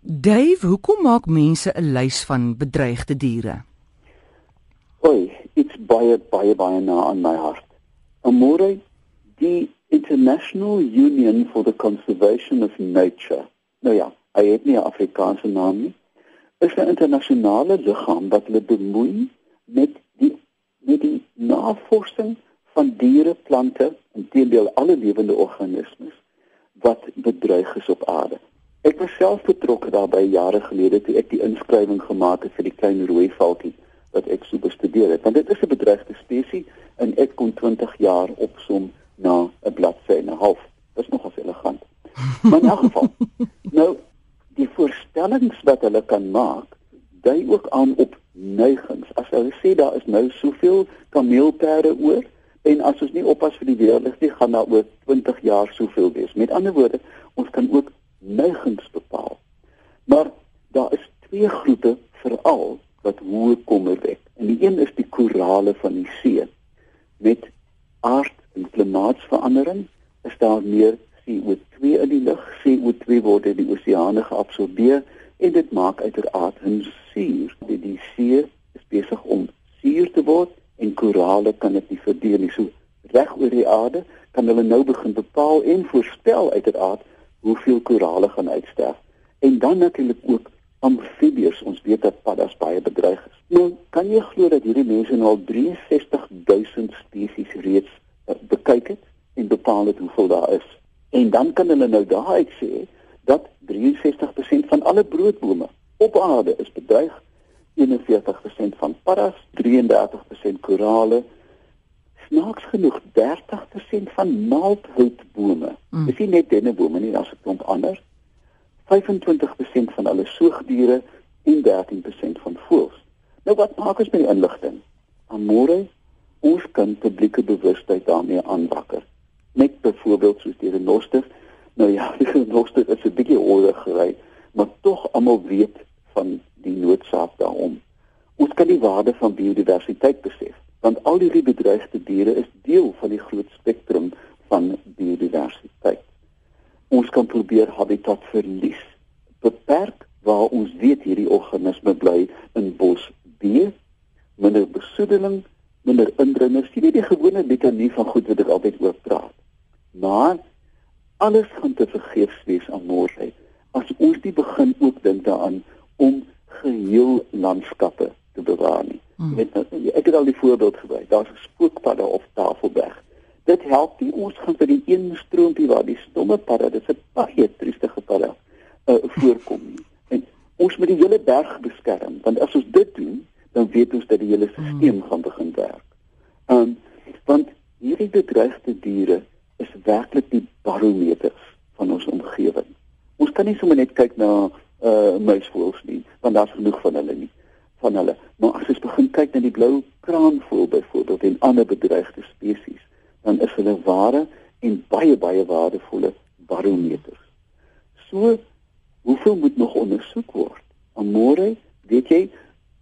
Dave, hoekom maak mense 'n lys van bedreigde diere? Oi, dit's baie baie baie na aan my hart. Amore, die International Union for the Conservation of Nature. Nou ja, hy het nie 'n Afrikaanse naam nie. Is 'n internasionale liggaam wat hulle bemoei met die met die navorsing van diere, plante en teendeel alle lewende organismes wat bedreig is op aarde. Ek was self betrokke daarbey jare gelede toe ek die inskrywing gemaak het vir die klein rooi valkie wat ek so bestudeer het. Want dit is 'n bedreigde spesies en ek kon 20 jaar opsom na 'n bladsy en 'n half. Dit is nogal elegant. Maar in elk geval, nou die voorstellings wat hulle kan maak, dui ook aan op neigings. As hulle sê daar is nou soveel kameelperde oor en as ons nie oppas vir die weerlig nie, gaan daar oor 20 jaar soveel wees. Met ander woorde, ons kan ook neigings bepaal. Maar daar is twee groepe veral wat hoë kommer wek. En die een is die korale van die see met aard en klimaatsverandering is daar meer CO2 in die lug. CO2 word in die oseane geabsorbeer en dit maak uiteraard hun suur. Die, die see is besig om suur te word en korale kan dit nie verdeel nie. So reg oor die aarde kan hulle nou begin bepaal en voorspel uiteraard hoeveel korale gaan uitsterf. En dan natuurlik ook amfibieërs. Ons weet dat paddas baie bedreig is. Nou, kan jy glo dat hierdie mense nou al 63000 spesies reeds uh, bekyk het en bepaal het hoeveel daar is? En dan kan hulle nou daaruit sê dat 63% van alle broodbome op aarde is bedreig. 41% van paddas, 33% korale, snaaks genoeg 30% van naaldhoutbome. Mm. Dis nie net dennebome nie, daar's 'n klomp ander. 25% van alle soogdiere en 13% van voëls. Nou wat maak ons met die inligting? Amore, ons kan publieke bewustheid daarmee aanwakker. Net byvoorbeeld soos die renoster. Nou ja, die renoster is 'n bietjie ouer gery, maar tog almal weet van die noodsaak daarom. Ons kan die waarde van biodiversiteit besef want al die bedreigde diere is deel van die groot spektrum van. Ons kan probeer habitat verlies beperk waar ons weet hierdie organisme bly in bos B, minder besoedeling, minder indringers, jy weet die gewone litanie van goed wat ek altyd oor praat. Maar alles gaan te vergeefs wees aan môre as ons nie begin ook dink daaraan om geheel landskappe te bewaar nie. Hmm. Met ek het al die voorbeeld gebruik. Daar's spookpadde of tafelberg. Dit help nie ons gaan vir die een stroompie waar die stomme padde, dit is 'n baie triestige padde, uh, voorkom nie. En ons moet die hele berg beskerm, want as ons dit doen, dan weet ons dat die hele stelsel hmm. gaan begin werk. Um want hierdie bedreigde diere is werklik die barometers van ons omgewing. Ons kan nie sommer net kyk na uh muisvoëls nie, want daar's genoeg van hulle nie van hulle. Maar as ons begin kyk na die blou kraanvoël byvoorbeeld en ander bedreigde spesies, dan is hulle ware en baie baie waardevolle barometers. So hoeveel moet nog ondersoek word? Amore, weet jy,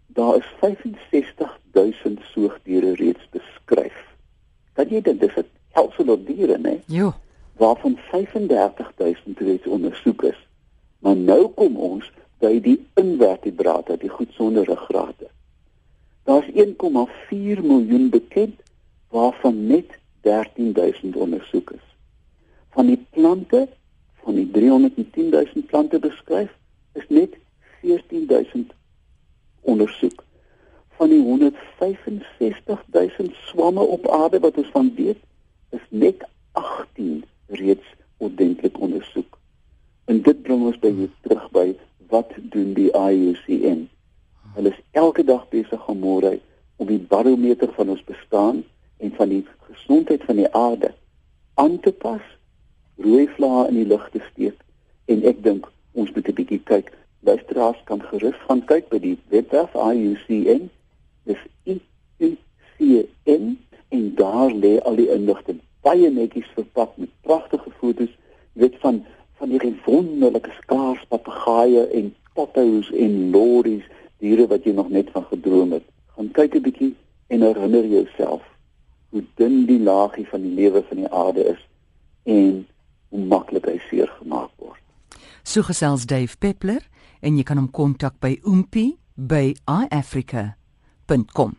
daar is 65000 soogdiere reeds beskryf. Kan jy dit dis 'n helfte diere, né? Jo. Waarvan 35000 reeds ondersoek is. Maar nou kom ons by die invertebrate, die goed sonder ruggrate. Daar's 1,4 miljoen bekend waarvan net 13000 ondersoek is. Van die plante, van die 310000 plante beskryf, is net 14000 ondersoek. Van die 165000 swamme op aarde wat ons van weet, is net 18 reeds ordentlik ondersoek. En dit bring ons by terug by wat doen die IUCN? Hulle is elke dag besig om môre om die barometer van ons bestaan en van die gesondheid van die aarde aan te pas, rooi vlae in die lug te steek en ek dink ons moet 'n bietjie kyk. Luisteraars kan gerus gaan kyk by die webwerf IUCN. Dis I U C N en daar lê al die inligting baie netjies verpak met pragtige foto's, weet van van hierdie wonderlike skaars papegaaie en pottoes en lories, diere wat jy nog net van gedroom het. Gaan kyk 'n bietjie en herinner jouself hoe dun die laagie van die lewe van die aarde is en hoe maklik hy seer gemaak word. So gesels Dave Peppler en jy kan hom kontak by oompie by iafrica.com.